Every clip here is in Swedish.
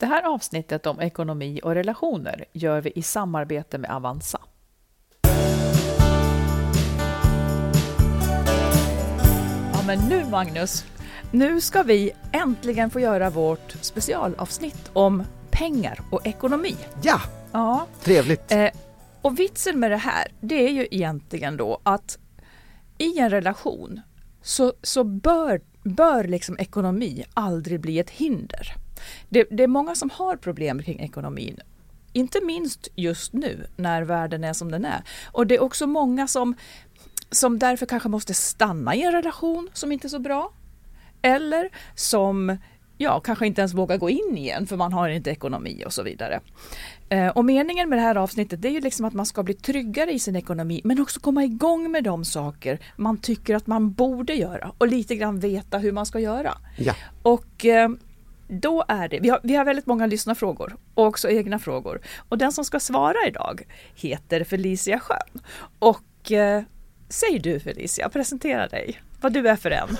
Det här avsnittet om ekonomi och relationer gör vi i samarbete med Avanza. Ja, men nu Magnus, nu ska vi äntligen få göra vårt specialavsnitt om pengar och ekonomi. Ja, Ja, trevligt. eh, och vitsen med det här, det är ju egentligen då att i en relation så, så bör, bör liksom ekonomi aldrig bli ett hinder. Det, det är många som har problem kring ekonomin. Inte minst just nu när världen är som den är. Och det är också många som, som därför kanske måste stanna i en relation som inte är så bra. Eller som ja, kanske inte ens vågar gå in igen för man har inte ekonomi och så vidare. Eh, och meningen med det här avsnittet det är ju liksom att man ska bli tryggare i sin ekonomi men också komma igång med de saker man tycker att man borde göra och lite grann veta hur man ska göra. Ja, Och eh, då är det, vi har, vi har väldigt många lyssnarfrågor och också egna frågor. Och den som ska svara idag heter Felicia Schön. Och eh, säg du Felicia, presentera dig, vad du är för en.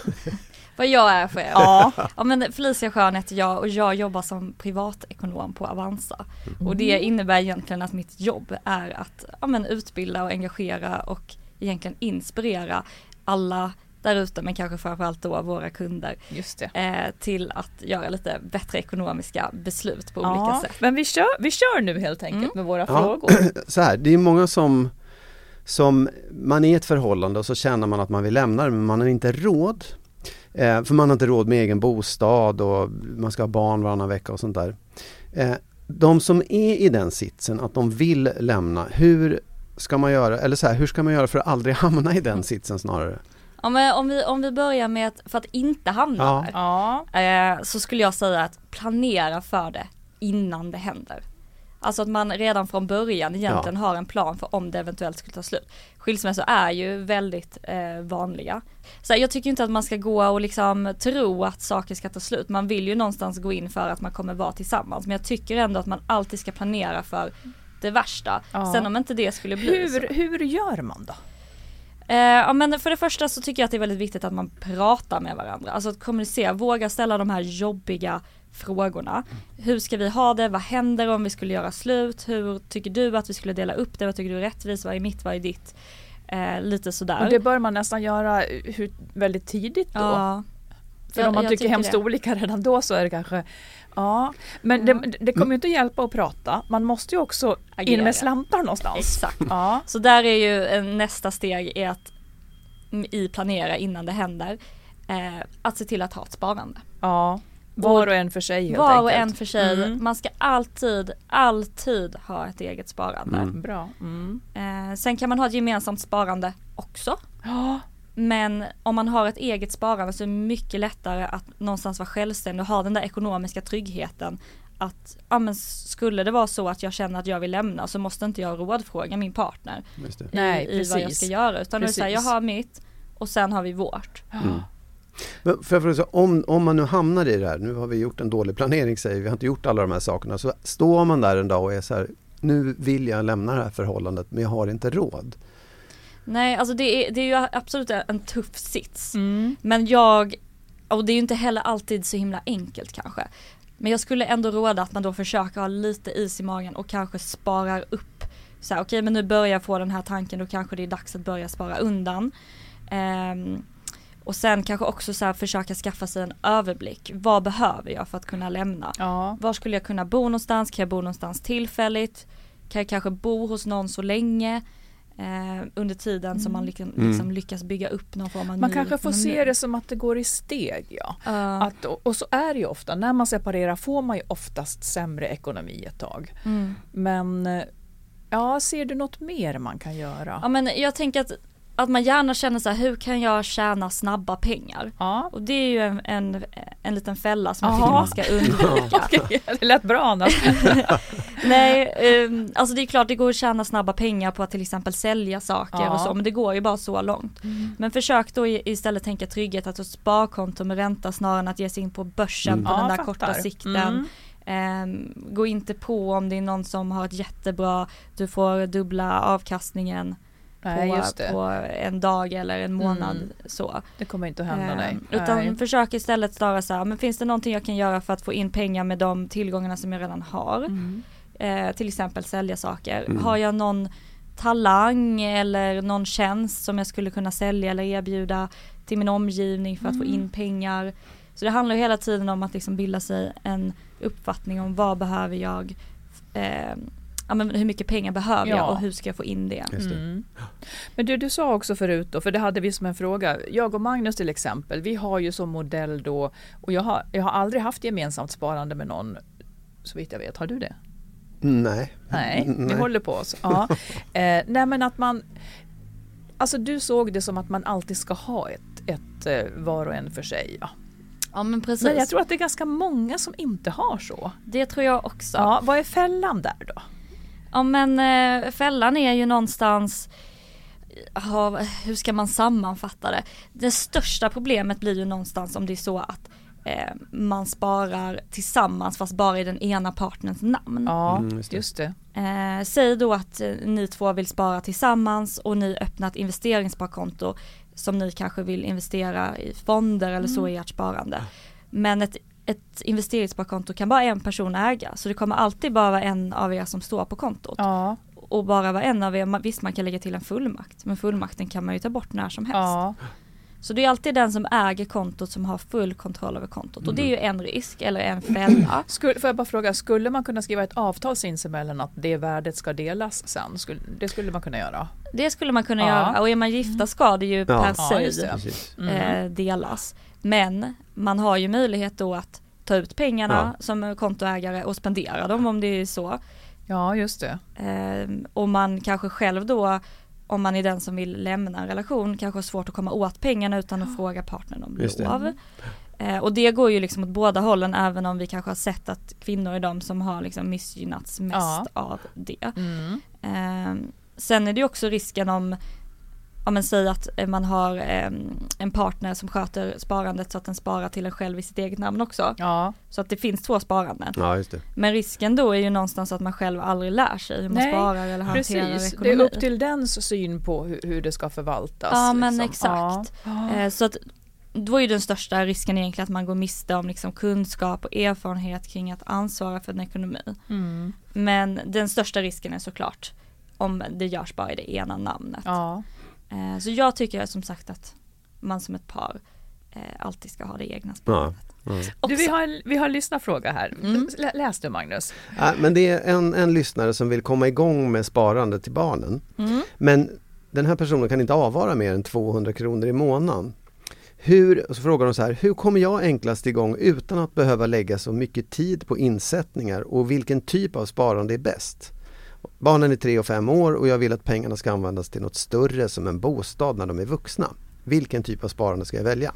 Vad jag är för er. Ja, Ja men Felicia Schön heter jag och jag jobbar som privatekonom på Avanza. Och det innebär egentligen att mitt jobb är att ja, men utbilda och engagera och egentligen inspirera alla där ute men kanske framförallt då våra kunder just det. eh, till att göra lite bättre ekonomiska beslut på Ja, olika sätt. men vi kör, vi kör nu helt enkelt Mm. med våra Ja. frågor. så här, det är många som, som man är i ett förhållande och så känner man att man vill lämna det men man har inte råd. Eh, för man har inte råd med egen bostad och man ska ha barn varannan vecka och sånt där. Eh, de som är i den sitsen att de vill lämna, hur ska man göra, eller så här, hur ska man göra för att aldrig hamna i den sitsen snarare? Ja, men om, vi, om vi börjar med att, för att inte hamna Ja. där, Ja, eh, så skulle jag säga att planera för det innan det händer. Alltså att man redan från början egentligen har en plan för om det eventuellt skulle ta slut. Skilsmässor är ju väldigt eh, vanliga. Så jag tycker inte att man ska gå och liksom tro att saker ska ta slut. Man vill ju någonstans gå in för att man kommer vara tillsammans. Men jag tycker ändå att man alltid ska planera för det värsta. Ja. Sen om inte det skulle bli så. hur, hur gör man då? Eh, ja men för det första så tycker jag att det är väldigt viktigt att man pratar med varandra. Alltså att kommunicera, våga ställa de här jobbiga frågorna. Hur ska vi ha det? Vad händer om vi skulle göra slut? Hur tycker du att vi skulle dela upp det? Vad tycker du är rättvist? Vad är mitt? Vad är ditt? Eh, lite sådär. Och det bör man nästan göra hur, väldigt tidigt då. ja. För Jag- om man tycker tycker hemskt det. olika redan då så är det kanske Ja, men Ja. det, det kommer ju inte att hjälpa att prata. Man måste ju också in Agera. med slantar någonstans. Exakt. Ja, Så där är ju nästa steg är att mm, i planera innan det händer. Eh, att se till att ha ett sparande. ja. Var och en för sig helt Var och enkelt. en för sig. Mm. Man ska alltid, alltid ha ett eget sparande. Mm. Bra. Mm. Eh, sen kan man ha ett gemensamt sparande också. Ja, Men om man har ett eget sparande så är det mycket lättare att någonstans vara självständig och ha den där ekonomiska tryggheten. Att ja, men skulle det vara så att jag känner att jag vill lämna så måste inte jag rådfråga min partner Just det. Nej, i, i vad jag precis. ska göra. Utan är så här, jag Precis. har mitt och sen har vi vårt. Mm. Men för jag fråga, om, om man nu hamnar i det här, nu har vi gjort en dålig planering säger vi, vi har inte gjort alla de här sakerna, så står man där en dag och är så här, nu vill jag lämna det här förhållandet men jag har inte råd. Nej, alltså det är, det är ju absolut en tuff sits. mm. Men jag, och det är ju inte heller alltid så himla enkelt kanske. Men jag skulle ändå råda att man då försöker ha lite is i magen och kanske sparar upp. Så här, okej men nu börjar jag få den här tanken, då kanske det är dags att börja spara undan. Ehm, och sen kanske också så försöka skaffa sig en överblick. Vad behöver jag för att kunna lämna? ja. Var skulle jag kunna bo någonstans? Kan jag bo någonstans tillfälligt? Kan jag kanske bo hos någon så länge? Eh, under tiden som man liksom, Mm. liksom lyckas bygga upp någon form av Man ny kanske får se det som att det går i steg. Ja. Ja. Att, och så är det ju ofta, när man separerar får man ju oftast sämre ekonomi ett tag. Mm. Men eh, ja, ser du något mer man kan göra? Ja men jag tänker att, att man gärna känner så här, hur kan jag tjäna snabba pengar? Ja, Och det är ju en, en, en liten fälla som jag Aha. tycker man ska undvika. okej, det lät bra annars. Nej, ehm, alltså det är klart det går att tjäna snabba pengar på att till exempel sälja saker Ja. och så, men det går ju bara så långt. Men försök då istället tänka trygghet, att ett sparkonto med ränta snarare än att ge sig in på börsen Mm. på Ja, den där fattar. korta sikten. Mm. Ehm, gå inte på om det är någon som har ett jättebra, du får dubbla avkastningen. Nej, på, på en dag eller en månad Mm. så. Det kommer inte att hända Eh, nej. Utan nej. försök istället snarare så här, men finns det någonting jag kan göra för att få in pengar med de tillgångarna som jag redan har? Mm. Eh, till exempel sälja saker. Mm. Har jag någon talang eller någon tjänst som jag skulle kunna sälja eller erbjuda till min omgivning för att få Mm. in pengar. Så det handlar hela tiden om att liksom bilda sig en uppfattning om vad behöver jag, eh, ja, men hur mycket pengar behöver Ja. jag och hur ska jag få in det. Det. Mm. Men du, du sa också förut då, för det hade vi som en fråga. Jag och Magnus till exempel, vi har ju som modell då, och jag har, jag har aldrig haft gemensamt sparande med någon, så vitt jag vet. Har du det? Nej. Nej, vi Nej. håller på oss. Ja. Eh, nej men att man, alltså du såg det som att man alltid ska ha ett, ett eh, var och en för sig. Ja. Ja men precis. Men jag tror att det är ganska många som inte har så. Det tror jag också. Ja, vad är fällan där då? Ja men eh, fällan är ju någonstans, ja, hur ska man sammanfatta det? Det största problemet blir ju någonstans om det är så att eh, man sparar tillsammans fast bara i den ena partners namn. Ja, Mm, just just det. Eh, säg då att eh, ni två vill spara tillsammans och ni öppnar ett investeringssparkonto som ni kanske vill investera i fonder eller så i ert sparande. Men ett, ett investeringssparkonto kan bara en person äga så det kommer alltid bara vara en av er som står på kontot. Ja, Och bara vara en av er, visst man kan lägga till en fullmakt men fullmakten kan man ju ta bort när som helst. ja, Så det är alltid den som äger kontot som har full kontroll över kontot och det är ju en risk eller en fälla. Skulle, får jag bara fråga, skulle man kunna skriva ett avtal sinsemellan att det värdet ska delas sen? Skulle, det skulle man kunna göra? Det skulle man kunna Ja. göra och är man gifta ska det ju Ja. per Ja, se. Precis. Mm. eh, delas. Men man har ju möjlighet då att ta ut pengarna som kontoägare och spendera dem om det är så. Ja, just det. Eh, och man kanske själv då, om man är den som vill lämna en relation, kanske har svårt att komma åt pengarna utan att fråga partnern om Just det. lov. Eh, och det går ju liksom åt båda hållen även om vi kanske har sett att kvinnor är de som har liksom missgynnats mest Ja. av det. Mm. Eh, sen är det ju också risken om, om man säger att eh, man har eh, en partner som sköter sparandet så att den sparar till en själv i sitt eget namn också. Ja, Så att det finns två sparanden. Ja, just det. Men risken då är ju någonstans att man själv aldrig lär sig hur man Nej, sparar eller hanterar precis. Det ekonomi. är upp till dens syn på hur, hur det ska förvaltas. Ja, men liksom. exakt. Ja. Eh, Så att då är ju den största risken egentligen att man går miste om liksom kunskap och erfarenhet kring att ansvara för en ekonomi. Mm. Men den största risken är såklart om det görs bara i det ena namnet. Ja. Eh, Så jag tycker som sagt att man som ett par eh, alltid ska ha det egna sparandet. Ja. Du, vi, har, en- vi har en lyssnarfråga här. Mm. Lä- Läs du Magnus. Ja, men det är en, en lyssnare som vill komma igång med sparande till barnen. Mm. Men den här personen kan inte avvara mer än 200 kronor i månaden. Hur, och så frågar de så här, hur kommer jag enklast igång utan att behöva lägga så mycket tid på insättningar och vilken typ av sparande är bäst? Barnen är tre och fem år och jag vill att pengarna ska användas till något större som en bostad när de är vuxna. Vilken typ av sparande ska jag välja?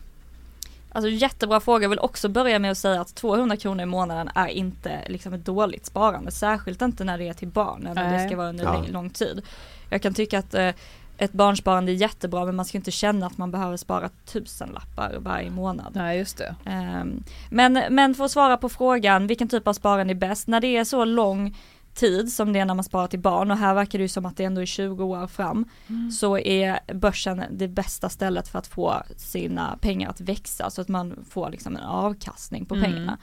Alltså jättebra fråga, jag vill också börja med att säga att 200 kronor i månaden är inte liksom ett dåligt sparande, särskilt inte när det är till barn eller det ska vara under Ja. lång- tid. Jag kan tycka att eh, ett barnsparande är jättebra men man ska inte känna att man behöver spara tusenlappar varje månad. Nej, just det. Ehm, Men, men för att svara på frågan, vilken typ av sparande är bäst? När det är så lång tid som det är när man sparar till barn och här verkar det ju som att det ändå är 20 år fram så är börsen det bästa stället för att få sina pengar att växa så att man får liksom en avkastning på Mm. pengarna.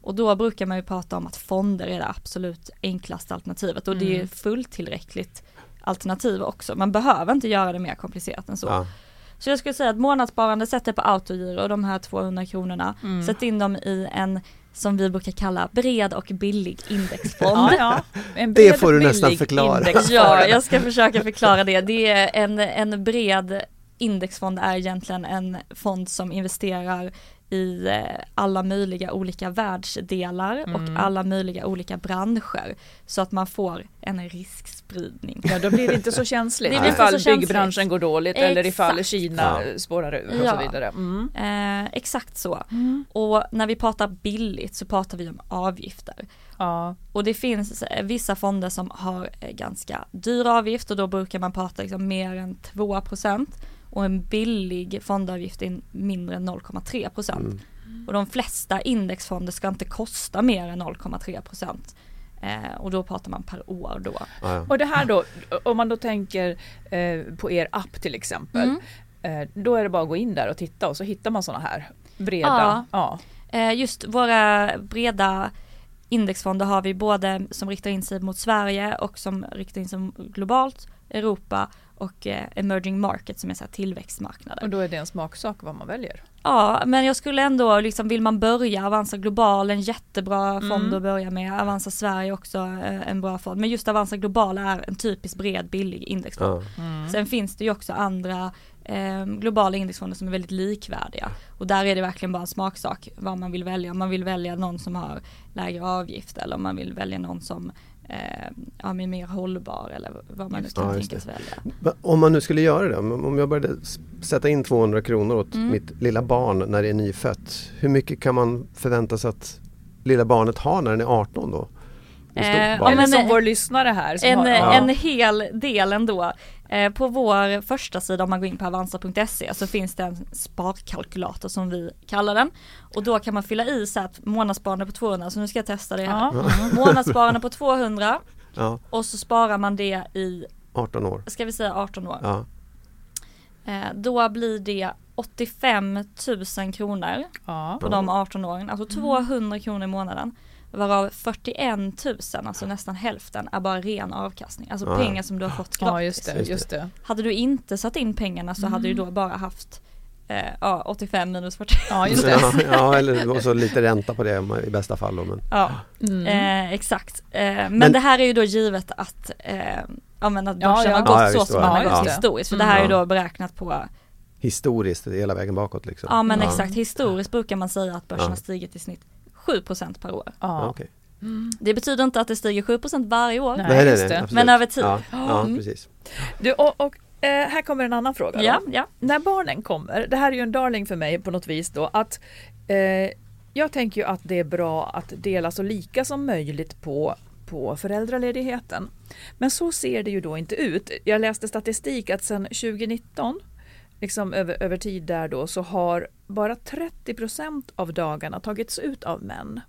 Och då brukar man ju prata om att fonder är det absolut enklaste alternativet och det är Mm. fullt tillräckligt alternativ också. Man behöver inte göra det mer komplicerat än så. Ja, Så jag skulle säga att månadssparande sätter på autogiro de här 200 kronorna. Mm. Sätt in dem i en som vi brukar kalla bred och billig indexfond. Ja, ja. En Det får du nästan förklara. indexfond. Ja, jag ska försöka förklara det. Det är en, en bred indexfond är egentligen en fond som investerar i eh, alla möjliga olika världsdelar Mm. och alla möjliga olika branscher så att man får en riskspridning. Ja, då blir det inte så känsligt Det blir ifall så känsligt. byggbranschen går dåligt eller ifall Exakt. Kina Ja. spårar ur och Ja. så vidare. Mm. Eh, exakt så. Och när vi pratar billigt så pratar vi om avgifter. Ja. Och det finns eh, vissa fonder som har eh, ganska dyr avgift och då brukar man prata liksom mer än 2% och en billig fondavgift är mindre än 0,3%. Mm. Och de flesta indexfonder ska inte kosta mer än 0,3% Eh, och då pratar man per år då. Ja, ja. Och det här då, om man då tänker eh, på er app till exempel. Mm. Eh, då är det bara att gå in där och titta och så hittar man sådana här breda. Ja. Ja. Eh, just våra breda indexfonder har vi både som riktar in sig mot Sverige och som riktar in sig globalt, Europa och eh, emerging markets som är så här tillväxtmarknader. Och då är det en smaksak vad man väljer. Ja, men jag skulle ändå liksom, vill man börja Avanza Global, en jättebra fond Mm. att börja med. Avanza Sverige också eh, en bra fond. Men just Avanza Global är en typisk bred billig indexfond. Ja. Sen finns det ju också andra eh, globala indexfonder som är väldigt likvärdiga. Och där är det verkligen bara en smaksak vad man vill välja. Om man vill välja någon som har lägre avgift eller om man vill välja någon som eh, ja, är mer hållbar eller vad man nu kan. Ja, tänkas välja. Om man nu skulle göra det, om jag började sätta in 200 kronor åt Mm. mitt lilla barn när det är nyfött. Hur mycket kan man förvänta sig att lilla barnet har när den är 18 då? Eh? Ja, men, som vår lyssnare här. Som En, har, Ja. en hel del ändå. Eh, på vår första sida om man går in på avanza.se så finns det en sparkalkylator som vi kallar den. Och då kan man fylla i så att månadssparande på 200, så nu ska jag testa det här. ja. Månadssparande på 200 Ja, och så sparar man det i, 18 år. ska vi säga 18 år. Ja. Eh, då blir det 85 000 kronor Ja. på de 18 åren, alltså 200 kronor i månaden. Varav 41 000, alltså nästan hälften, är bara ren avkastning. Alltså Ja. pengar som du har fått gratis. ja, just det. Just det. Hade du inte satt in pengarna så hade du Mm. då bara haft eh, ja, 85 minus 40. Ja, just det. Ja, eller och så lite ränta på det i bästa fall. Då, men, Ja, Mm. eh, exakt. Eh, men, Men- det här är ju då givet att, eh, ja, men att börsen ja. har gått Ja, så som den har gått historiskt. För det här är ju Mm. då beräknat på, historiskt, hela vägen bakåt liksom. ja men exakt, historiskt brukar man säga att börsen Ja. har stigit i snitt 7% per år. Ja, okej. Mm. Det betyder inte att det stiger 7% varje år. Nej, nej, nej, just nej. Men över tid. Ja, ja Mm. precis. Du, och, och eh, här kommer en annan fråga. Då. Ja, ja. När barnen kommer, det här är ju en darling för mig på något vis då, att eh, jag tänker ju att det är bra att dela så lika som möjligt på på föräldraledigheten. Men så ser det ju då inte ut. Jag läste statistik att sedan 2019, liksom över, över tid där då, så har bara 30 procent av dagarna tagits ut av män.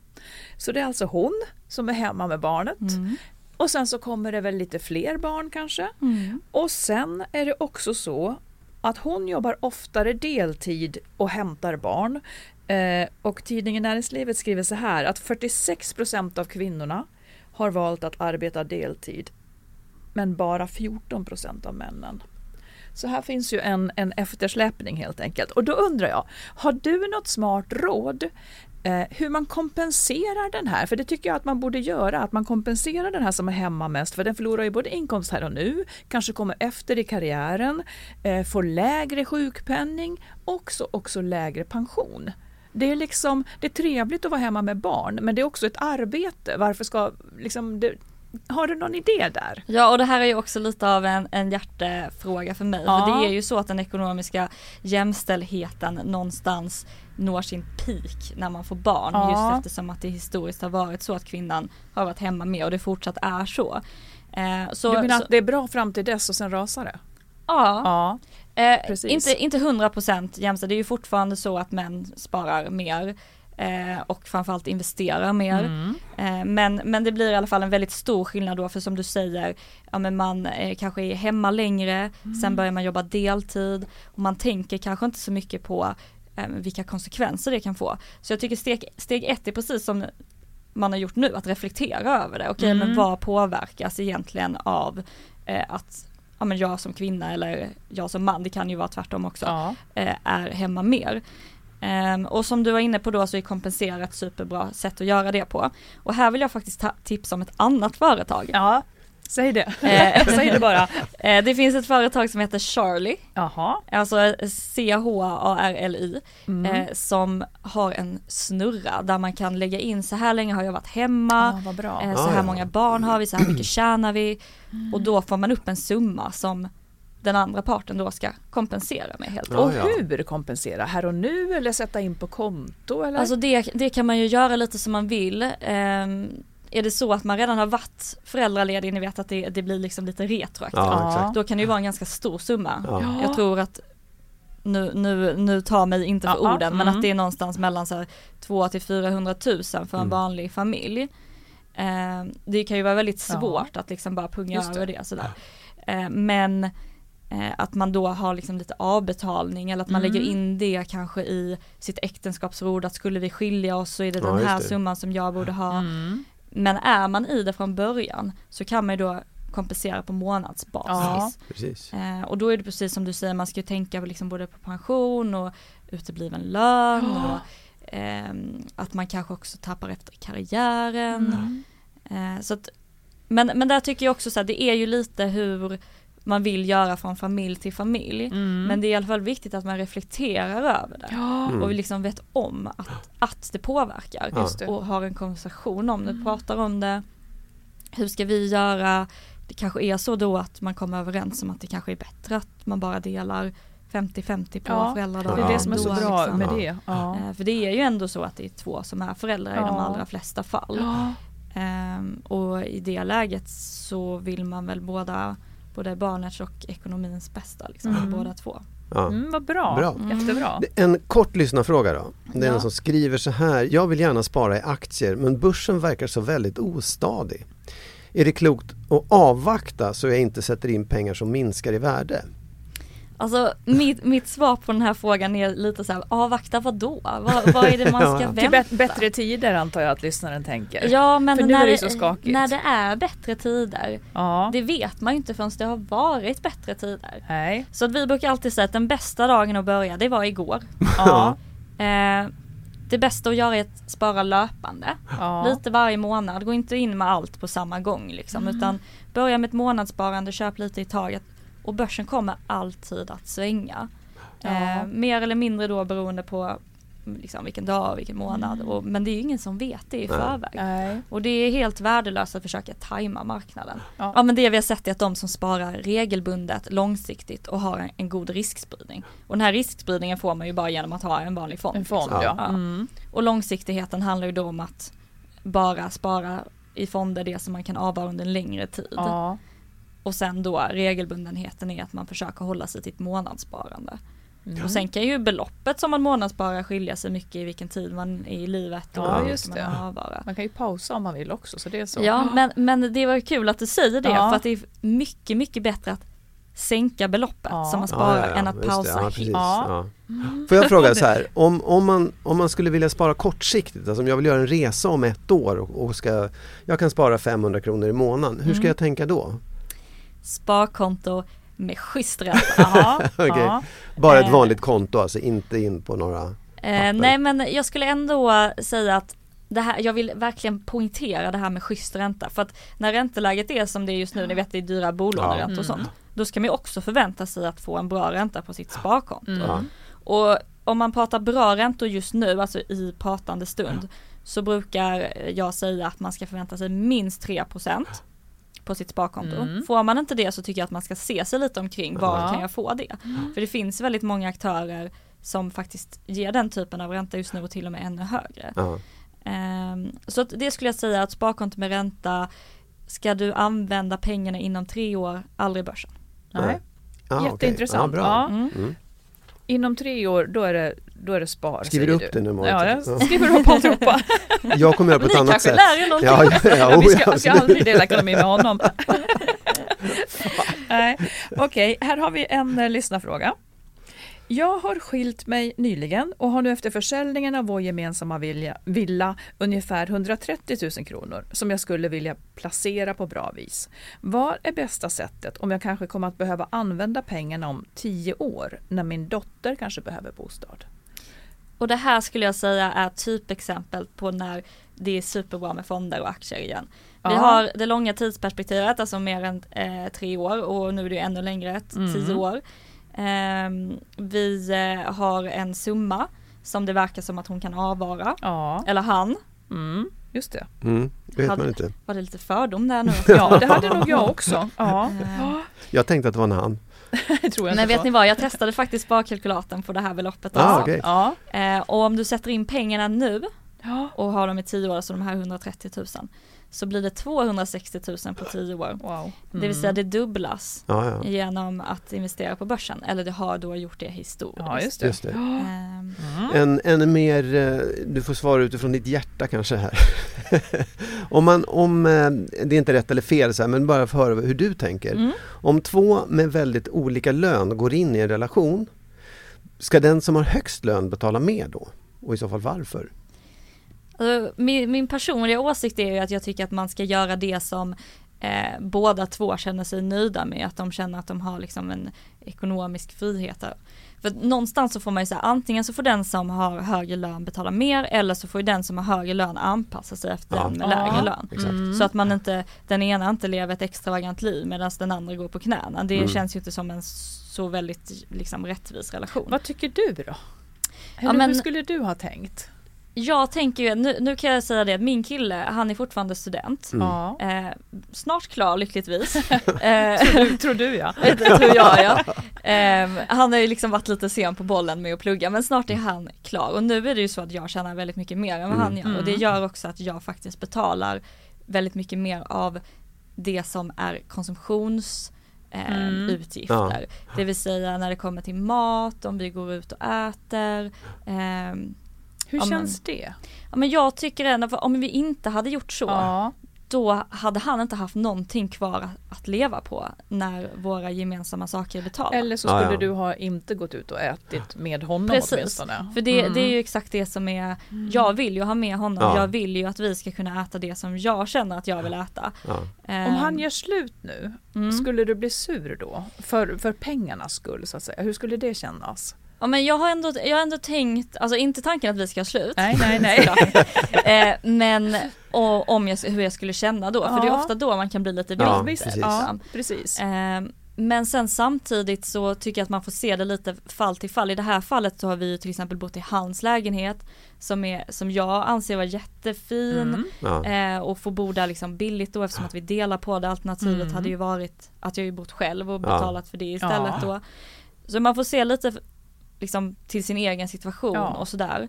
Så det är alltså hon som är hemma med barnet Mm. och sen så kommer det väl lite fler barn kanske. Mm. Och sen är det också så att hon jobbar oftare deltid och hämtar barn. Eh, och tidningen Näringslivet skriver så här att 46 procent av kvinnorna har valt att arbeta deltid. Men bara 14 procent av männen. Så här finns ju en, en eftersläpning helt enkelt. Och då undrar jag, har du något smart råd eh, hur man kompenserar den här? För det tycker jag att man borde göra, att man kompenserar den här som är hemma mest. För den förlorar ju både inkomst här och nu, kanske kommer efter i karriären, eh, får lägre sjukpenning och också lägre pension. Det är liksom, det är trevligt att vara hemma med barn, men det är också ett arbete. Varför ska, liksom, det, har du någon idé där? Ja och det här är ju också lite av en, en hjärtefråga för mig. Ja. För det är ju så att den ekonomiska jämställdheten någonstans når sin peak när man får barn. Ja. Just eftersom att det historiskt har varit så att kvinnan har varit hemma med och det fortsatt är så. Eh, så, du menar så att det är bra fram till dess och sen rasar det? ja, Ja. eh, inte, inte 100% jämställt. Det är ju fortfarande så att män sparar mer. Eh, och framförallt investerar mer. Mm. Eh, Men, men det blir i alla fall en väldigt stor skillnad då för som du säger, ja men man eh, kanske är hemma längre, sen börjar man jobba deltid och man tänker kanske inte så mycket på eh, vilka konsekvenser det kan få. Så jag tycker steg, steg ett är precis som man har gjort nu, att reflektera över det. Okej Mm. men vad påverkas egentligen av eh, att ja, men jag som kvinna eller jag som man, det kan ju vara tvärtom också, Ja. eh, är hemma mer. Ehm, och som du var inne på då så är kompensera ett superbra sätt att göra det på. Och här vill jag faktiskt ta, tipsa om ett annat företag. ja, säg det. Eh. säg det bara. Eh, det finns ett företag som heter Charlie, Jaha. alltså C-H-A-R-L-Y, Mm. eh, som har en snurra där man kan lägga in så här länge har jag varit hemma, bra. eh, Ah, så här ja. många barn har vi, så här mycket tjänar vi. Och då får man upp en summa som den andra parten då ska kompensera med helt Ja, och hur kompensera? Här och nu eller sätta in på konto? Eller? Alltså det, det kan man ju göra lite som man vill. Ehm, är det så att man redan har varit föräldraledig, ni vet att det, det blir liksom lite retroaktivt. Ja. Då kan det ju vara en ganska stor summa. Ja. Ja. Jag tror att nu, nu, nu tar mig inte för Ja, orden men mm. att det är någonstans mellan så här 2 till 400 000 för en Mm. vanlig familj. Eh, det kan ju vara väldigt Ja. svårt att liksom bara punga över det sådär. Eh, men att man då har liksom lite avbetalning eller att man Mm. lägger in det kanske i sitt äktenskapsråd att skulle vi skilja oss så är det Ja, den här det. summan som jag borde ha. Mm. Men är man i det från början så kan man ju då kompensera på månadsbasis. Ja. Precis. Eh, och då är det precis som du säger, man ska ju tänka på liksom både på pension och utebliven lön och ehm, att man kanske också tappar efter i karriären. Mm. Eh, så att, men, men där tycker jag också så här, det är ju lite hur man vill göra från familj till familj. Mm. Men det är i alla fall viktigt att man reflekterar över det. Ja, Mm. Och liksom vet om att, att det påverkar. Ja. just det. Och har en konversation om det, Mm. pratar om det. Hur ska vi göra? Det kanske är så då att man kommer överens om att det kanske är bättre att man bara delar 50-50 på Ja, föräldradagar. Det är det som är så bra liksom. med det. Ja. Eh, För det är ju ändå så att det är två som är föräldrar i de Ja. allra flesta fall. Ja. Ehm, och i det läget så vill man väl båda både barnets och ekonomins bästa liksom, Mm. båda två. Ja. Mm, vad bra. Bra. Jättebra. En kort lyssnarfråga då. Det är Ja. en som skriver så här. Jag vill gärna spara i aktier men börsen verkar så väldigt ostadig. Är det klokt att avvakta så jag inte sätter in pengar som minskar i värde? Alltså mitt, mitt svar på den här frågan är lite så här, avvakta vad då? Vad, vad är det man ska Ja. vänta? Till bättre tider antar jag att lyssnaren tänker. Ja men För nu när, är det så skakigt. när det är bättre tider, Ja. det vet man ju inte förrän det har varit bättre tider. Nej. Så att vi brukar alltid säga att den bästa dagen att börja, det var igår. Ja. Eh, det bästa att göra är att spara löpande. Ja. Lite varje månad, gå inte in med allt på samma gång liksom, Mm. utan börja med ett månadssparande, köp lite i taget. Och börsen kommer alltid att svänga. Ja. Eh, mer eller mindre då beroende på mm, liksom, vilken dag och vilken månad. Mm. Och, men det är ju ingen som vet det i Nej. förväg. Nej. Och det är helt värdelöst att försöka tajma marknaden. Ja. Ja. men det vi har sett är att de som sparar regelbundet, långsiktigt och har en, en god riskspridning. Och den här riskspridningen får man ju bara genom att ha en vanlig fond. En fond Ja. ja. Ja. Mm. Och långsiktigheten handlar ju då om att bara spara i fonder det som man kan avvara under en längre tid. Ja. Och sen då regelbundenheten är att man försöker hålla sig till ett månadssparande. Mm. Och sen kan ju beloppet som man månadssparar skilja sig mycket i vilken tid man är i livet och Ja, just man det. avvara. Man kan ju pausa om man vill också så det är så. Ja men, men det var kul att du säger det Ja. för att det är mycket mycket bättre att sänka beloppet Ja. som man sparar än att det. pausa Ja, precis. Ja. Ja. Mm. Får jag fråga så här, om, om, man, om man skulle vilja spara kortsiktigt, alltså om jag vill göra en resa om ett år och, och ska, jag kan spara 500 kronor i månaden, hur ska Mm. jag tänka då? Sparkonto med schysst ränta. Ja. Bara ett Eh. vanligt konto, alltså inte in på några... Eh, nej men jag skulle ändå säga att det här, jag vill verkligen poängtera det här med schysst ränta för att när ränteläget är som det är just nu, ni vet det är dyra bolåneräntor och Ja. sånt, då ska man också förvänta sig att få en bra ränta på sitt sparkonto. Mm. Och om man pratar bra räntor just nu, alltså i pratande stund, så brukar jag säga att man ska förvänta sig minst 3% på sitt sparkonto. Mm. Får man inte det så tycker jag att man ska se sig lite omkring, var Ja. kan jag få det? För det finns väldigt många aktörer som faktiskt ger den typen av ränta just nu och till och med ännu högre. Ja. Ehm, så det skulle jag säga att sparkonto med ränta, ska du använda pengarna inom tre år, aldrig börsen. Nej. Okej. Jätteintressant. Bra. Ja. Mm. Mm. Inom tre år då är det, då är det spar. Skriver säger upp du. det nu Marit. Ja, Ja. jag skriver upp alltihopa. Jag kommer göra på ett Ni annat kanske sätt. lär er någonting. Ja, ja, ja, vi oh, ska, ska aldrig dela ekonomi med honom. Nej. Okej, här har vi en eh, lyssnarfråga. Jag har skilt mig nyligen och har nu efter försäljningen av vår gemensamma vilja, villa ungefär 130 000 kronor som jag skulle vilja placera på bra vis. Vad är bästa sättet om jag kanske kommer att behöva använda pengarna om 10 år när min dotter kanske behöver bostad? Och det här skulle jag säga är typexempel på när det är superbra med fonder och aktier igen. Vi Ja. har det långa tidsperspektivet, alltså mer än eh, tre år och nu är det ännu längre, ett, Mm. tio år. Ehm, vi eh, har en summa som det verkar som att hon kan avvara, Ja, eller han. mm, just det. Mm, det vet Hade- man inte. Var det lite fördom där nu? Ja, det hade nog jag också. Ja, Ehm, Jag tänkte att det var en han. Det tror jag Men inte vet på. ni vad, jag testade faktiskt sparkalkylatorn på det här beloppet Ah, också. okej. Ja, Eh, och om du sätter in pengarna nu Ja. och har dem i 10 år, så de här 130 000, så blir det 260 000 på 10 år. Wow. Det vill säga det dubblas Ja, ja. genom att investera på börsen, eller det har då gjort det historiskt. Ja, just det. Just det. Ehm, En, en mer, eh, du får svara utifrån ditt hjärta kanske här. om man, om, eh, det är inte rätt eller fel så här, men bara för att höra hur du tänker. Mm. Om två med väldigt olika lön går in i en relation, ska den som har högst lön betala mer då? Och i så fall varför? Alltså, min, min personliga åsikt är ju att jag tycker att man ska göra det som eh, båda två känner sig nöjda med, att de känner att de har liksom en ekonomisk frihet. För någonstans så får man ju säga antingen så får den som har högre lön betala mer eller så får ju den som har högre lön anpassa sig efter Ja. den med Ja. lägre lön. Mm. Så att man inte, den ena inte lever ett extravagant liv medan den andra går på knäna. Det Mm. känns ju inte som en så väldigt liksom rättvis relation. Vad tycker du då? Hur, Ja, men- hur skulle du ha tänkt? Jag tänker ju, nu, nu kan jag säga det att min kille, han är fortfarande student. Mm. Ja. Eh, snart klar lyckligtvis. eh, Tror, tror du ja. tror jag ja. Eh, han har ju liksom varit lite sen på bollen med att plugga men snart är han klar och nu är det ju så att jag tjänar väldigt mycket mer än vad han gör och det Mm. gör också att jag faktiskt betalar väldigt mycket mer av det som är konsumtions eh, Mm. utgifter. Det vill säga när det kommer till mat, om vi går ut och äter. Hur Ja, men- känns det? Ja men jag tycker ändå, för om vi inte hade gjort så, Ja. då hade han inte haft någonting kvar att, leva på när våra gemensamma saker är betalda. Eller så skulle ja. du ha inte gått ut och ätit med honom Precis. åtminstone. För det, Mm. det är ju exakt det som är, jag vill ju ha med honom, Ja. jag vill ju att vi ska kunna äta det som jag känner att jag vill äta. Ja. Om han Ehm, gör slut nu, mm. skulle du bli sur då? För, för pengarnas skull så att säga. Hur skulle det kännas? Ja men jag har ändå, jag har ändå tänkt, alltså inte tanken att vi ska ha slut. Nej, nej, nej. eh, men och, om jag, hur jag skulle känna då, för det är Ja. ofta då man kan bli lite Ja, bitter. Precis. ja, precis. Eh, men sen samtidigt så tycker jag att man får se det lite fall till fall. I det här fallet så har vi ju till exempel bott i hans lägenhet som, är, som jag anser var jättefin Mm. Ja. eh, och få bo där liksom billigt då eftersom att vi delar på det. Alternativet Mm. hade ju varit att jag ju bott själv och Ja. betalat för det istället Ja. då. Så man får se lite liksom till sin egen situation Ja. och sådär.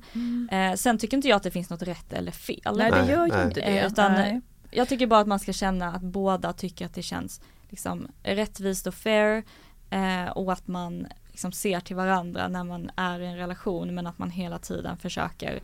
Eh, sen tycker inte jag att det finns något rätt eller fel. Nej, det gör ju inte det. Eh, utan- nej. Jag tycker bara att man ska känna att båda tycker att det känns liksom rättvist och fair eh, och att man liksom ser till varandra när man är i en relation men att man hela tiden försöker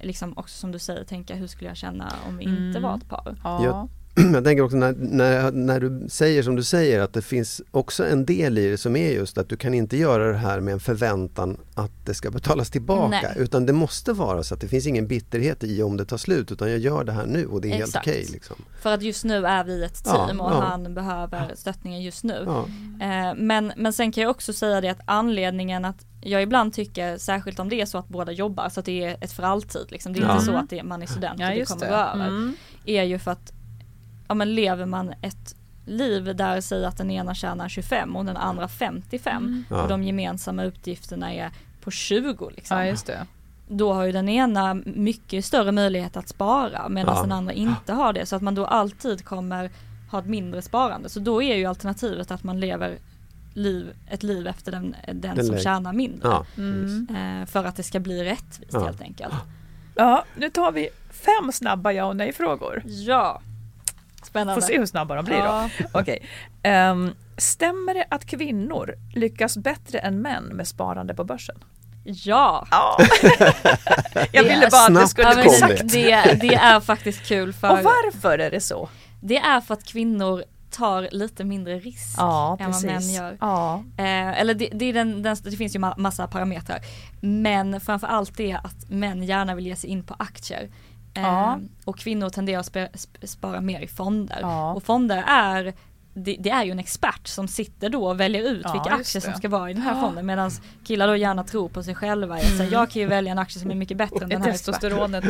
liksom också som du säger tänka hur skulle jag känna om vi inte Mm. var ett par. Ja. Jag- Jag tänker också när, när, när du säger som du säger att det finns också en del i det som är just att du kan inte göra det här med en förväntan att det ska betalas tillbaka Nej. utan det måste vara så att det finns ingen bitterhet i om det tar slut utan jag gör det här nu och det är Exakt. helt okej. liksom. För att just nu är vi ett Ja, team och ja. han behöver stöttningen just nu. ja. Eh, men, men sen kan jag också säga det att anledningen att jag ibland tycker, särskilt om det är så att båda jobbar, så att det är ett för alltid liksom. Det är Ja. inte så att det, man är student Ja, och det kommer det. gå över. Mm. Är ju för att, ja men lever man ett liv där säg att den ena tjänar 25 och den andra 55 Ja. och de gemensamma utgifterna är på 20 liksom. Ja, just det. Då har ju den ena mycket större möjlighet att spara medan Ja. den andra inte har det. Så att man då alltid kommer ha ett mindre sparande. Så då är ju alternativet att man lever liv, ett liv efter den, den, Den som lägg- tjänar mindre. Ja. Mm. Eh, för att det ska bli rättvist Ja. helt enkelt. Ja, nu tar vi fem snabba ja och nej frågor. Ja. Spännande. Får se hur snabba de blir då. Ja. Okej. Ehm, stämmer det att kvinnor lyckas bättre än män med sparande på börsen? ja. Ja. Jag ville bara att det skulle Ja, bli sagt. det, det, är faktiskt kul för Och varför är det så? det är för att kvinnor tar lite mindre risk Ja, än vad män gör. Ja. Eh, eller det, det, är den, den, det finns ju ma- massa parametrar. Men framförallt det att män gärna vill ge sig in på aktier. Ja. Och kvinnor tenderar att spara mer i fonder. Ja. Och fonder är det, det är ju en expert som sitter då och väljer ut Ja, vilka aktier som ska vara i den här Ja. fonden medan killar då gärna tror på sig själva. Mm. Så jag kan ju välja en aktie som är mycket bättre än den här. Testosteronet.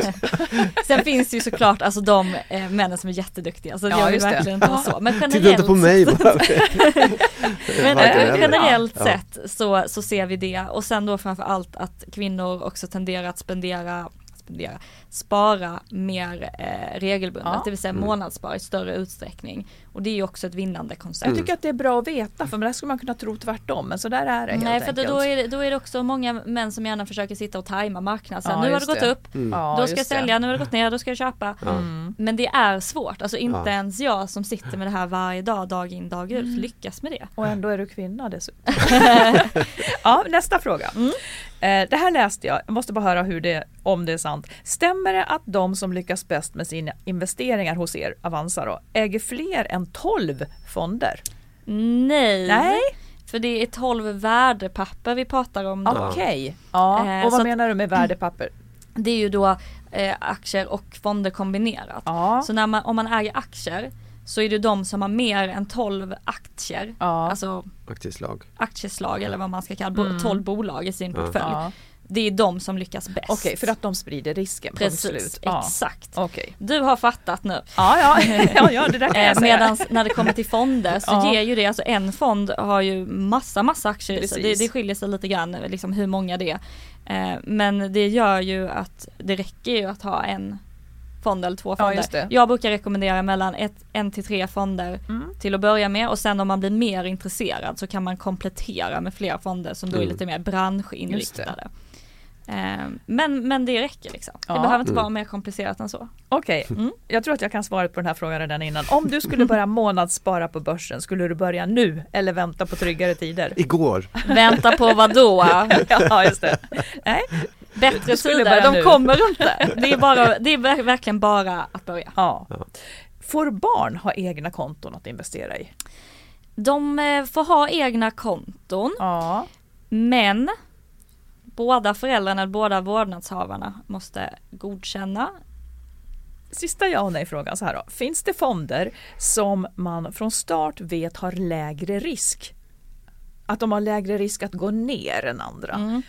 Sen finns det ju såklart alltså de eh, männen som är jätteduktiga. Så Ja, jag vill verkligen inte ha så. Men generellt, Titta inte på mig men eh, generellt Ja. sett så, så ser vi det och sen då framför allt att kvinnor också tenderar att spendera rekommendera. Spara mer eh, regelbundet, Ja. det vill säga Mm. månadsspara i större utsträckning. Och det är ju också ett vinnande koncept. Jag tycker att det är bra att veta för där skulle man kunna tro tvärtom men så där är det helt Nej för enkelt. då är, det, då är det också många män som gärna försöker sitta och tajma marknaden. Ja, nu har det gått det. upp, Mm. Då ska jag det. sälja, nu har det gått ner, då ska jag köpa. Mm. Men det är svårt, alltså inte Ja. ens jag som sitter med det här varje dag, dag in dag ut, lyckas med det. Och ändå är du kvinna dessutom. ja, nästa fråga. Eh, det här läste jag, jag måste bara höra hur det, om det är sant. Stämmer det att de som lyckas bäst med sina investeringar hos er, Avanza då, äger fler än 12 fonder? Nej, Nej, för det är 12 värdepapper vi pratar om då. okej. Ja. Eh, och vad menar du med värdepapper? Det är ju då eh, aktier och fonder kombinerat. Ja. Så när man, om man äger aktier så är det de som har mer än 12 aktier, Ja. alltså Aktieslag. aktieslag eller vad man ska kalla Mm. 12 bolag i sin portfölj. Ja. Det är de som lyckas bäst. Okej, för att de sprider risken. Precis. Ja. exakt. Okej. Du har fattat nu. Ja, ja, ja, ja, det där kan jag Eh, säga. Medan när det kommer till fonder så Ja. ger ju det, alltså en fond har ju massa massa aktier i sig. Det, det skiljer sig lite grann liksom hur många det är. Eh, Men det gör ju att det räcker ju att ha en fond eller två Ja, fonder. just det. Jag brukar rekommendera mellan ett, en till tre fonder Mm. till att börja med och sen om man blir mer intresserad så kan man komplettera med fler fonder som då är Mm. lite mer branschinriktade. Eh, Men, men det räcker liksom. Det Ja. behöver inte Mm. vara mer komplicerat än så. Okej, Mm. jag tror att jag kan svaret på den här frågan redan innan. Om du skulle börja månadsspara på börsen, skulle du börja nu eller vänta på tryggare tider? Igår. Vänta på vad då? ja, just det. Nej, Bättre tider, de nu. kommer inte. Det är, bara, det är ver- verkligen bara att börja. ja. Får barn ha egna konton att investera i? De eh, får ha egna konton, Ja. men båda föräldrarna, båda vårdnadshavarna måste godkänna. Sista ja och nej frågan så här då. Finns det fonder som man från start vet har lägre risk? Att de har lägre risk att gå ner än andra? Mm.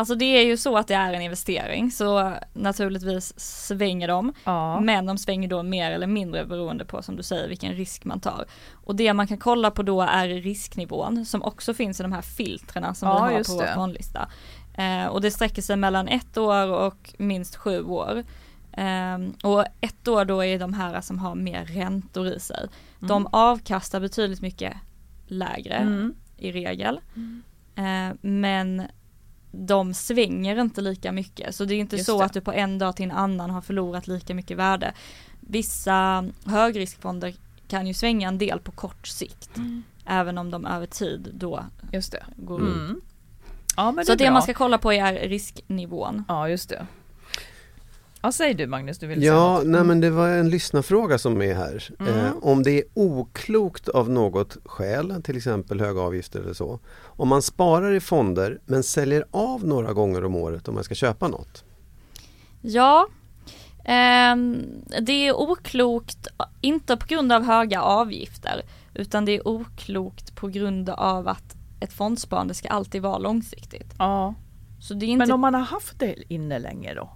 Alltså det är ju så att det är en investering så naturligtvis svänger de. Ja. Men de svänger då mer eller mindre beroende på som du säger vilken risk man tar. Och det man kan kolla på då är risknivån som också finns i de här filtrerna som Ja, vi har på vår fondlista. Eh, och det sträcker sig mellan ett år och minst sju år. Ehm, och ett år då är de här som har mer räntor i sig. De avkastar betydligt mycket lägre Mm. i regel. Eh, men de svänger inte lika mycket så det är inte Just så det. att du på en dag till en annan har förlorat lika mycket värde. Vissa högriskfonder kan ju svänga en del på kort sikt även om de över tid då Just det. går Mm. upp. Mm. Ja, Så det det man ska kolla på är risknivån. Ja, just det. Ja, säg du Magnus, du vill säga Ja, något. nej men det var en lyssnarfråga som är här. Mm. Eh, om det är oklokt av något skäl, till exempel höga avgifter eller så. Om man sparar i fonder men säljer av några gånger om året om man ska köpa något. Ja, ehm, det är oklokt, inte på grund av höga avgifter, utan det är oklokt på grund av att ett fondsparande ska alltid vara långsiktigt. Ja. Så det är inte, Men om man har haft det inne länge då?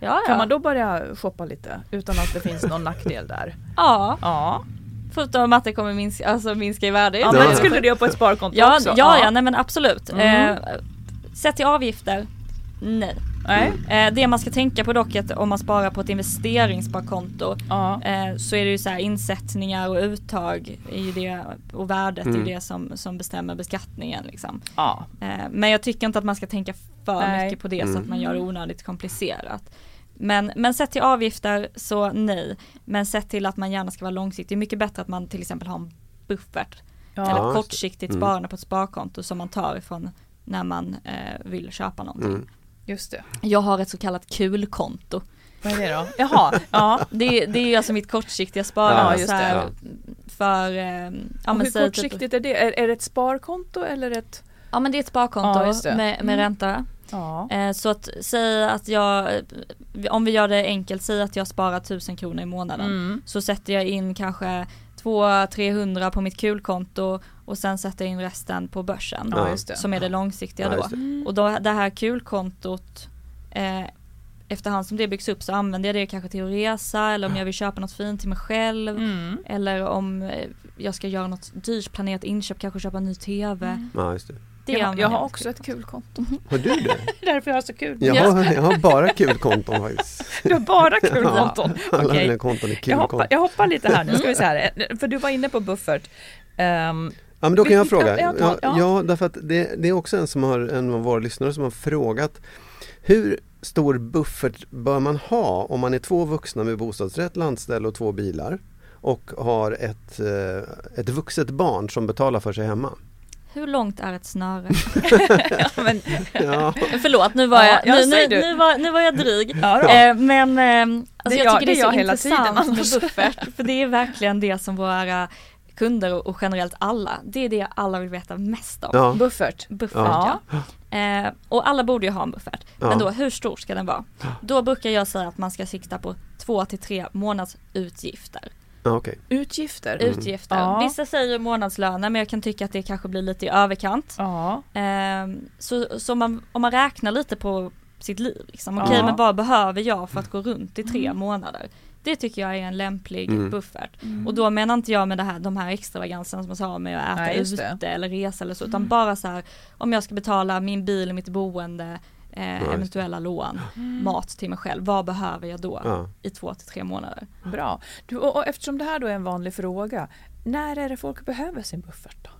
Ja, ja. Kan man då börja shoppa lite utan att det finns någon nackdel där? Ja, Ja, förutom att det kommer minska, alltså minska i värde. ja men skulle det göra på ett sparkonto ja, också? ja, ja, nej men absolut. Mm. Eh, sett till avgifter, nej. Nej? Eh, det man ska tänka på dock är att om man sparar på ett investeringssparkonto Ja. eh, så är det ju så här insättningar och uttag är ju det, och värdet är Mm. ju det som, som bestämmer beskattningen liksom. ja. Eh, men jag tycker inte att man ska tänka för Nej. mycket på det så Mm. att man gör det onödigt komplicerat. Men, men sett till avgifter så nej. Men sett till att man gärna ska vara långsiktig. Det är mycket bättre att man till exempel har en buffert. Ja. Eller kortsiktigt Mm. sparande på ett sparkonto som man tar ifrån när man eh, vill köpa någonting. Mm. Just det. Jag har ett så kallat kulkonto. Vad är det då? Jaha, ja. Det, det är alltså mitt kortsiktiga sparande. Ja, just så här, det, För, eh, ja, hur säg typ- kortsiktigt är det? Är, är det ett sparkonto eller ett? Ja men det är ett sparkonto Ja, med, med Mm. ränta. Ja. Eh, så att säg att jag, om vi gör det enkelt, säg att jag sparar 1000 kronor i månaden. Mm. Så sätter jag in kanske 200-300 på mitt kulkonto och sen sätter jag in resten på börsen. Ja, just det. Som är det långsiktiga Ja, då. just det. Och då det här kulkontot eh, Efterhand som det byggs upp så använder jag det kanske till att resa eller om jag vill köpa något fint till mig själv. Mm. Eller om eh, jag ska göra något dyrt planerat inköp, kanske köpa en ny TV. Ja, just det. Jag, jag har också ett kul konto. Har du det? Därför jag har så kul. Jag har, jag har bara kul konton faktiskt. Du har bara kul Ja. konton. Alla Okej. mina konton är kul Jag, hoppar, konton. jag hoppar lite här nu, ska vi se här. För du var inne på buffert. Ehm, Ja men då kan jag fråga. ja, Ja, ja. ja därför att det, det är också en som har, en av våra lyssnare som har frågat Hur stor buffert bör man ha om man är två vuxna med bostadsrätt, landställe och två bilar och har ett, eh, ett vuxet barn som betalar för sig hemma? Hur långt är ett snöre? ja, men, Ja, Förlåt, nu var Ja, jag, ja, nu, nu, nu, var, nu var jag dryg. ja. Eh, men eh, alltså jag jag- tycker det är, är så jag hela intressant tiden med buffert. För det är verkligen det som våra kunder och, generellt alla, det är det alla vill veta mest om. ja, Buffert. Buffert Ja. ja. Eh, och alla borde ju ha en buffert. Ja. Men då hur stor ska den vara? Då brukar jag säga att man ska sikta på två till tre månadsutgifter. Okej. Utgifter. Utgifter. Ja. Vissa säger månadslöner men jag kan tycka att det kanske blir lite i överkant. Ja. Ehm, så så man, om man räknar lite på sitt liv, liksom. okej Ja. men vad behöver jag för att gå runt i tre Mm. månader? Det tycker jag är en lämplig Mm. buffert. Och då menar inte jag med det här, de här extravaganserna som man sa med att äta Nej, just det. ute eller resa eller så, utan Mm. bara så här om jag ska betala min bil, mitt boende, eh, eventuella lån, mat till mig själv, vad behöver jag då Ja. i två till tre månader? Bra. Du, och, och eftersom det här då är en vanlig fråga, när är det folk behöver sin buffert? Då?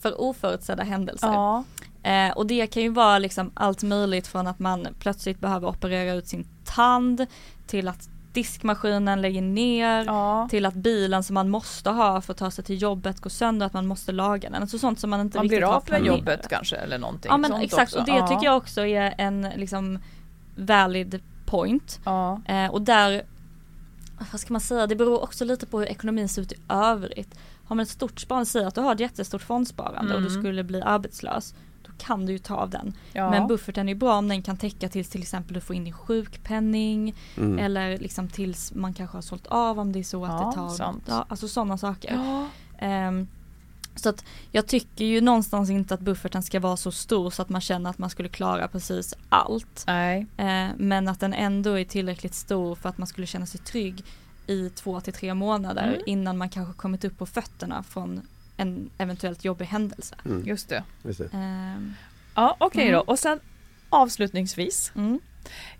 För oförutsedda händelser. Ja. Eh, och det kan ju vara liksom allt möjligt från att man plötsligt behöver operera ut sin tand till att diskmaskinen lägger ner ja. till att bilen som man måste ha för att ta sig till jobbet går sönder att man måste laga den. Alltså sånt som man inte Man riktigt blir har av med jobbet kanske eller någonting. Ja men exakt också. och det ja. tycker jag också är en liksom valid point. Ja. Eh, och där, vad ska man säga, det beror också lite på hur ekonomin ser ut i övrigt. Har man ett stort sparande, säg att du har ett jättestort fondsparande och du Mm. skulle bli arbetslös. Kan du ju ta av den. Ja. Men bufferten är bra om den kan täcka tills till exempel du får in din sjukpenning Mm. eller liksom tills man kanske har sålt av om det är så att Ja, det tar, sant. ja, alltså sådana saker. ja. Ehm, så att jag tycker ju någonstans inte att bufferten ska vara så stor så att man känner att man skulle klara precis allt. Nej. Eh, men att den ändå är tillräckligt stor för att man skulle känna sig trygg i två till tre månader Mm. innan man kanske kommit upp på fötterna från en eventuellt jobbig händelse. Mm. Just det. Just det. Ehm, Ja, okej Mm. då. Och sen avslutningsvis, mm.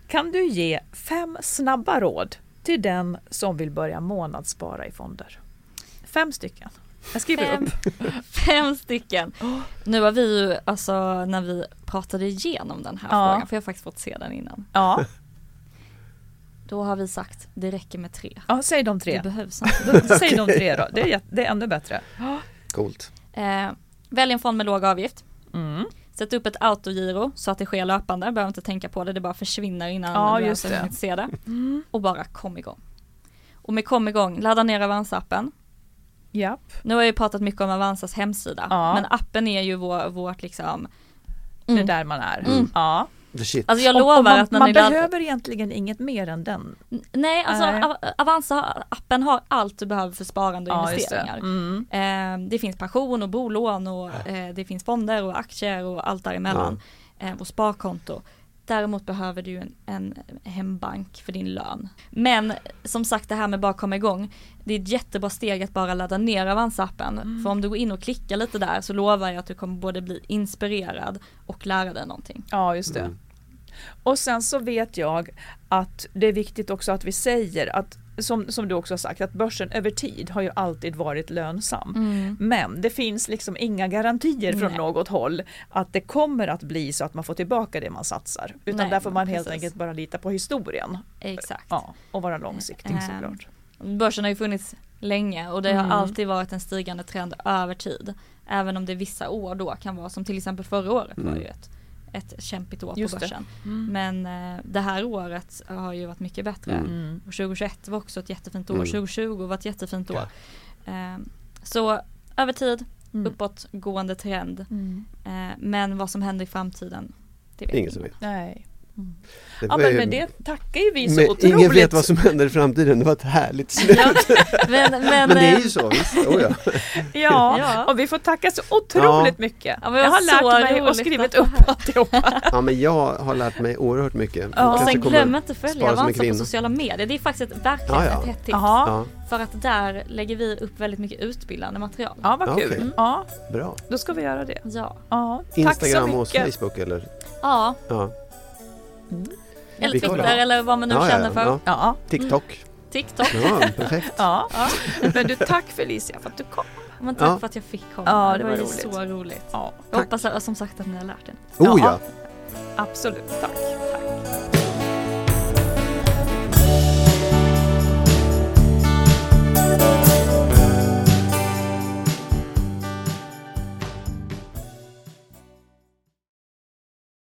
kan du ge fem snabba råd till den som vill börja månadsspara i fonder? Fem stycken. Jag skriver Fem. upp. Fem stycken. Nu har vi ju, alltså när vi pratade igenom den här Ja. frågan, för jag har faktiskt fått se den innan. Ja. Då har vi sagt, det räcker med tre. ja, säg de Det tre. behövs inte. Säg de tre då, det är, jätte- det är ännu bättre. Coolt. Eh, välj en fond med låg avgift. Mm. Sätt upp ett autogiro så att det sker löpande, behöver inte tänka på det, det bara försvinner innan Ja, du just ens har det. hunnit se det. Mm. Och bara kom igång. Och med kom igång, ladda ner Avanza-appen. Japp. Nu har jag ju pratat mycket om Avanzas hemsida, Ja. men appen är ju vår, vårt liksom Det är Mm. där man är. Mm. Ja. Alltså jag lovar och man, att man behöver egentligen inget mer än den. Nej, alltså Nej. Av- Avanza-appen har allt du behöver för sparande och Ja, just det. investeringar. Mm. Eh, det finns pension och bolån och eh, det finns fonder och aktier och allt däremellan. Eh, och sparkonto. Däremot behöver du en, en hembank för din lön. Men som sagt det här med bara komma igång. Det är ett jättebra steg att bara ladda ner Avanza-appen. Mm. För om du går in och klickar lite där så lovar jag att du kommer både bli inspirerad och lära dig någonting. Ja, just det. Mm. Och sen så vet jag att det är viktigt också att vi säger att som, som du också har sagt att börsen över tid har ju alltid varit lönsam. Men det finns liksom inga garantier från Nej. något håll att det kommer att bli så att man får tillbaka det man satsar. Utan Nej, där får man helt precis. enkelt bara lita på historien. Exakt. Ja, och vara långsiktig Ehm, såklart. Börsen har ju funnits länge och det har Mm. alltid varit en stigande trend över tid. Även om det vissa år då kan vara som till exempel förra året var Mm. ju ett, ett kämpigt år Just på det. börsen. Mm. Men eh, det här året har ju varit mycket bättre. Mm. Mm. Och 2021 var också ett jättefint år, Mm. 2020 var ett jättefint år. Ja. Eh, så över tid, Mm. uppåtgående trend. Mm. Eh, men vad som händer i framtiden, det vet Ingen som vet. Nej. Det Ja men med det tackar ju vi så men otroligt. ingen vet vad som händer i framtiden, det var ett härligt slut. Ja, men, men, Men det är eh, ju så, visst. Oh, ja. Ja, Ja. och vi får tacka så otroligt Ja. mycket. Ja, jag har så lärt mig och skrivit att upp alltihopa. ja, men jag har lärt mig oerhört mycket. Ja. Och sen glöm inte att följa Avanza på sociala medier. Det är faktiskt ett, verkligen Ja, ja. ett hett tips. Jaha. Ja, För att där lägger vi upp väldigt mycket utbildande material. Ja, vad kul. okej. Ja, bra. då ska vi göra det. Ja. Ja, tack så Instagram och. Facebook eller? Ja, Ja. Eller Vi kollar. Twitter eller vad man nu Ja, känner ja, för. ja. Ja, TikTok. TikTok. Ja, perfekt. ja. Men du, tack Felicia för att du kom. Men tack Ja. för att jag fick komma. Ja, det var, var ju roligt. så roligt. Ja, Jag hoppas som sagt att ni har lärt er. Oh Ja. ja. absolut. Tack. tack.